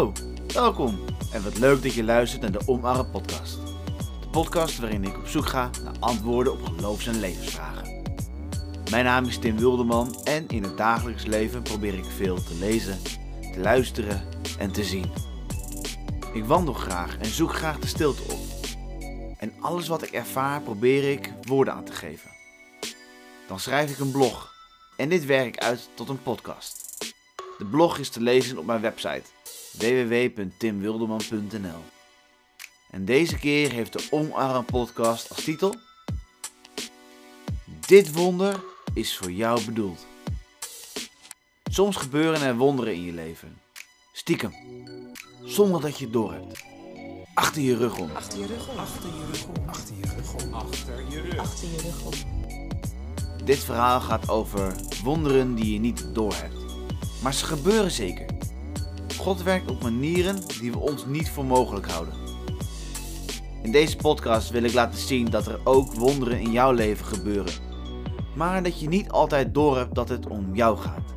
Welkom en wat leuk dat je luistert naar de Omarm podcast. De podcast waarin ik op zoek ga naar antwoorden op geloofs- en levensvragen. Mijn naam is Tim Wilderman en in het dagelijks leven probeer ik veel te lezen, te luisteren en te zien. Ik wandel graag en zoek graag de stilte op. En alles wat ik ervaar probeer ik woorden aan te geven. Dan schrijf ik een blog en dit werk uit tot een podcast. De blog is te lezen op mijn website www.timwilderman.nl. En deze keer heeft de Omarm podcast als titel Dit wonder is voor jou bedoeld. Soms gebeuren er wonderen in je leven. Stiekem. Zonder dat je het doorhebt. Achter je rug om. Achter je rug om. Achter je rug om. Achter je rug om. Achter je rug. Achter je rug om. Dit verhaal gaat over wonderen die je niet doorhebt. Maar ze gebeuren zeker. God werkt op manieren die we ons niet voor mogelijk houden. In deze podcast wil ik laten zien dat er ook wonderen in jouw leven gebeuren. Maar dat je niet altijd doorhebt dat het om jou gaat.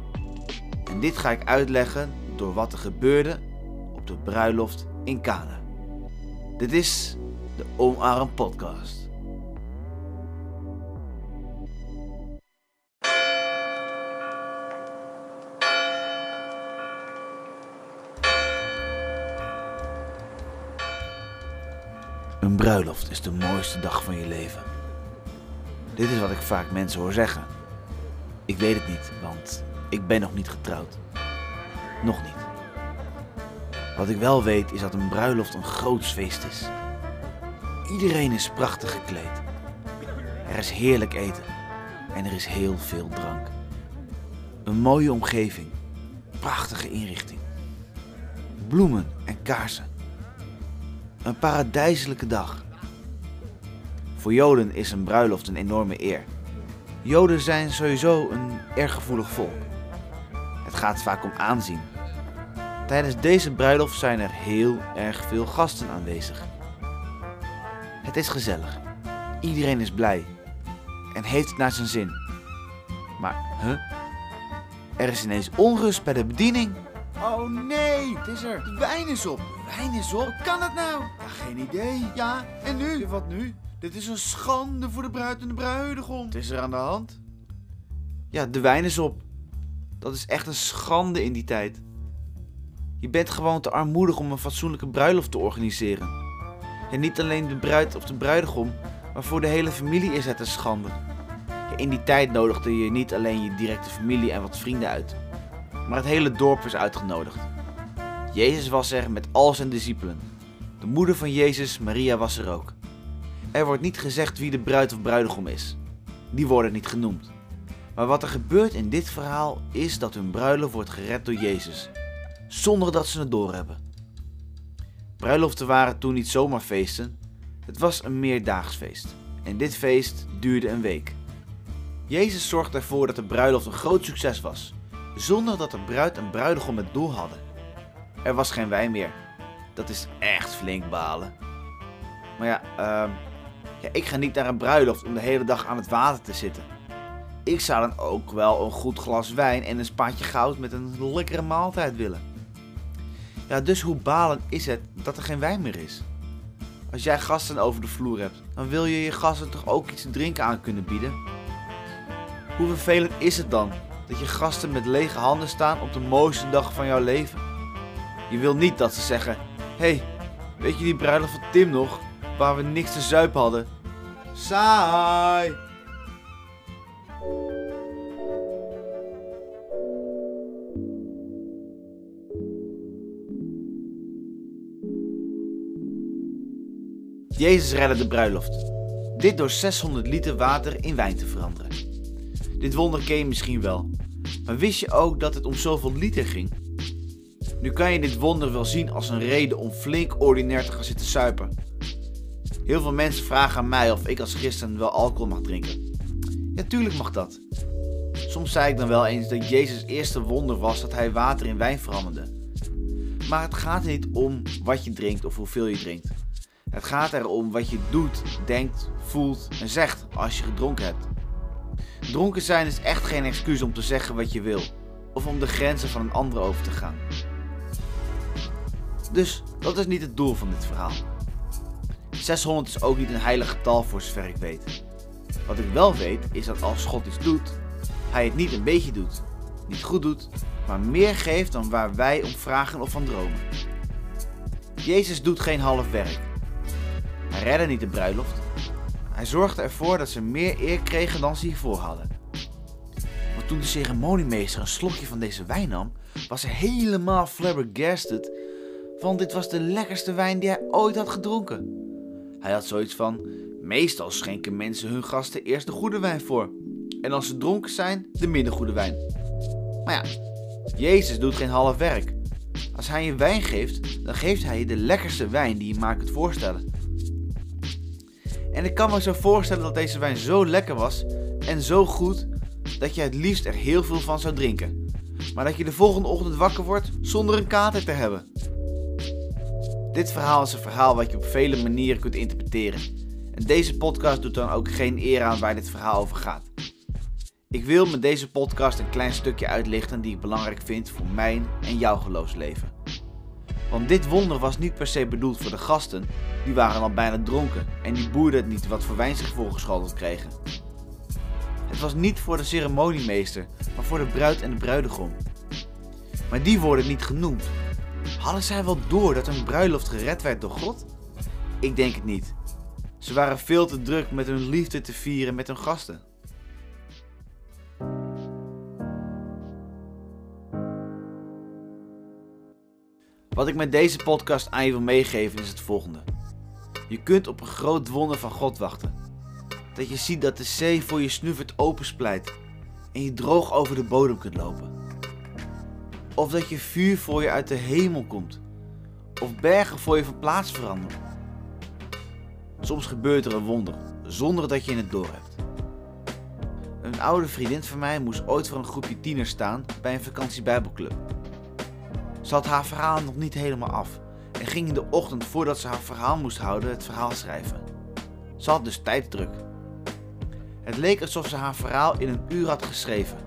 En dit ga ik uitleggen door wat er gebeurde op de bruiloft in Cana. Dit is de Omarm podcast. Bruiloft is de mooiste dag van je leven. Dit is wat ik vaak mensen hoor zeggen. Ik weet het niet, want ik ben nog niet getrouwd. Nog niet. Wat ik wel weet is dat een bruiloft een groots feest is. Iedereen is prachtig gekleed. Er is heerlijk eten en er is heel veel drank. Een mooie omgeving, prachtige inrichting. Bloemen en kaarsen. Een paradijselijke dag. Voor Joden is een bruiloft een enorme eer. Joden zijn sowieso een erg gevoelig volk. Het gaat vaak om aanzien. Tijdens deze bruiloft zijn er heel erg veel gasten aanwezig. Het is gezellig. Iedereen is blij en heeft het naar zijn zin. Maar, huh? Er is ineens onrust bij de bediening. Oh nee, het is er. De wijn is op. De wijn is op. Hoe kan het nou? Ja, geen idee. Ja, en nu? Wat nu? Dit is een schande voor de bruid en de bruidegom. Wat is er aan de hand? Ja, de wijn is op. Dat is echt een schande in die tijd. Je bent gewoon te armoedig om een fatsoenlijke bruiloft te organiseren. En niet alleen de bruid of de bruidegom, maar voor de hele familie is het een schande. Ja, in die tijd nodigde je niet alleen je directe familie en wat vrienden uit, maar het hele dorp was uitgenodigd. Jezus was er met al zijn discipelen. De moeder van Jezus, Maria, was er ook. Er wordt niet gezegd wie de bruid of bruidegom is. Die worden niet genoemd. Maar wat er gebeurt in dit verhaal is dat hun bruiloft wordt gered door Jezus, zonder dat ze het doorhebben. Bruiloften waren toen niet zomaar feesten, het was een meerdaags feest. En dit feest duurde een week. Jezus zorgde ervoor dat de bruiloft een groot succes was, zonder dat de bruid en bruidegom het doel hadden. Er was geen wijn meer. Dat is echt flink balen. Maar ja, ehm, ja, ik ga niet naar een bruiloft om de hele dag aan het water te zitten. Ik zou dan ook wel een goed glas wijn en een spaatje goud met een lekkere maaltijd willen. Ja, dus hoe balen is het dat er geen wijn meer is? Als jij gasten over de vloer hebt, dan wil je je gasten toch ook iets te drinken aan kunnen bieden? Hoe vervelend is het dan dat je gasten met lege handen staan op de mooiste dag van jouw leven? Je wil niet dat ze zeggen: hey, weet je die bruiloft van Tim nog, waar we niks te zuipen hadden? Saai! Jezus redde de bruiloft. Dit door 600 liter water in wijn te veranderen. Dit wonder ken je misschien wel. Maar wist je ook dat het om zoveel liter ging? Nu kan je dit wonder wel zien als een reden om flink ordinair te gaan zitten suipen. Heel veel mensen vragen aan mij of ik als christen wel alcohol mag drinken. Ja, tuurlijk mag dat. Soms zei ik dan wel eens dat Jezus' eerste wonder was dat hij water in wijn veranderde. Maar het gaat niet om wat je drinkt of hoeveel je drinkt. Het gaat erom wat je doet, denkt, voelt en zegt als je gedronken hebt. Dronken zijn is echt geen excuus om te zeggen wat je wil of om de grenzen van een ander over te gaan. Dus dat is niet het doel van dit verhaal. 600 is ook niet een heilig getal voor zover ik weet. Wat ik wel weet is dat als God iets doet, hij het niet een beetje doet, niet goed doet, maar meer geeft dan waar wij om vragen of van dromen. Jezus doet geen half werk. Hij redde niet de bruiloft. Hij zorgde ervoor dat ze meer eer kregen dan ze hiervoor hadden. Maar toen de ceremoniemeester een slokje van deze wijn nam, was hij helemaal flabbergasted, want dit was de lekkerste wijn die hij ooit had gedronken. Hij had zoiets van: meestal schenken mensen hun gasten eerst de goede wijn voor, en als ze dronken zijn, de minder goede wijn. Maar ja, Jezus doet geen half werk. Als hij je wijn geeft, dan geeft hij je de lekkerste wijn die je maar kunt voorstellen. En ik kan me zo voorstellen dat deze wijn zo lekker was en zo goed dat je het liefst er heel veel van zou drinken. Maar dat je de volgende ochtend wakker wordt zonder een kater te hebben. Dit verhaal is een verhaal wat je op vele manieren kunt interpreteren. En deze podcast doet dan ook geen eer aan waar dit verhaal over gaat. Ik wil met deze podcast een klein stukje uitlichten die ik belangrijk vind voor mijn en jouw geloofsleven. Want dit wonder was niet per se bedoeld voor de gasten, die waren al bijna dronken en die boerde het niet wat voor wijn ze voorgeschoteld kregen. Het was niet voor de ceremoniemeester, maar voor de bruid en de bruidegom. Maar die worden niet genoemd. Hadden zij wel door dat hun bruiloft gered werd door God? Ik denk het niet. Ze waren veel te druk met hun liefde te vieren met hun gasten. Wat ik met deze podcast aan je wil meegeven is het volgende. Je kunt op een groot wonder van God wachten. Dat je ziet dat de zee voor je snuffert opensplijt en je droog over de bodem kunt lopen. Of dat je vuur voor je uit de hemel komt. Of bergen voor je van plaats veranderen. Soms gebeurt er een wonder, zonder dat je het doorhebt. Een oude vriendin van mij moest ooit voor een groepje tieners staan bij een vakantiebijbelclub. Ze had haar verhaal nog niet helemaal af en ging in de ochtend voordat ze haar verhaal moest houden het verhaal schrijven. Ze had dus tijddruk. Het leek alsof ze haar verhaal in een uur had geschreven,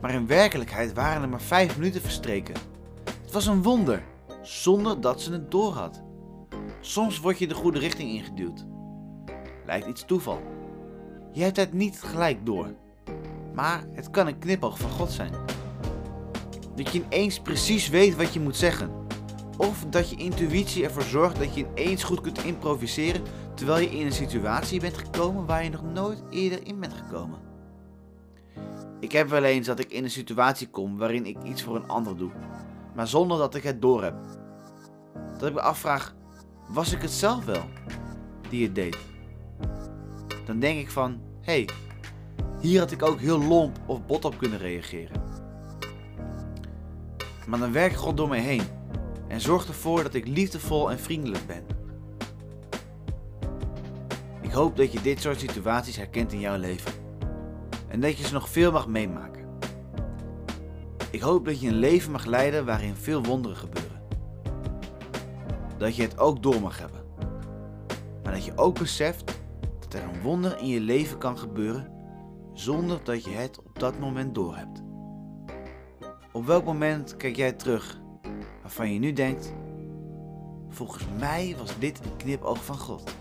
maar in werkelijkheid waren er maar vijf minuten verstreken. Het was een wonder, zonder dat ze het doorhad. Soms word je de goede richting ingeduwd. Lijkt iets toeval. Je hebt het niet gelijk door, maar het kan een knipoog van God zijn. Dat je ineens precies weet wat je moet zeggen. Of dat je intuïtie ervoor zorgt dat je ineens goed kunt improviseren terwijl je in een situatie bent gekomen waar je nog nooit eerder in bent gekomen. Ik heb wel eens dat ik in een situatie kom waarin ik iets voor een ander doe, maar zonder dat ik het doorheb. Dat ik me afvraag, was ik het zelf wel die het deed? Dan denk ik van, hé, hey, hier had ik ook heel lomp of bot op kunnen reageren. Maar dan werkt God door mij heen en zorgt ervoor dat ik liefdevol en vriendelijk ben. Ik hoop dat je dit soort situaties herkent in jouw leven en dat je ze nog veel mag meemaken. Ik hoop dat je een leven mag leiden waarin veel wonderen gebeuren. Dat je het ook door mag hebben. Maar dat je ook beseft dat er een wonder in je leven kan gebeuren zonder dat je het op dat moment doorhebt. Op welk moment kijk jij terug waarvan je nu denkt: volgens mij was dit een knipoog van God?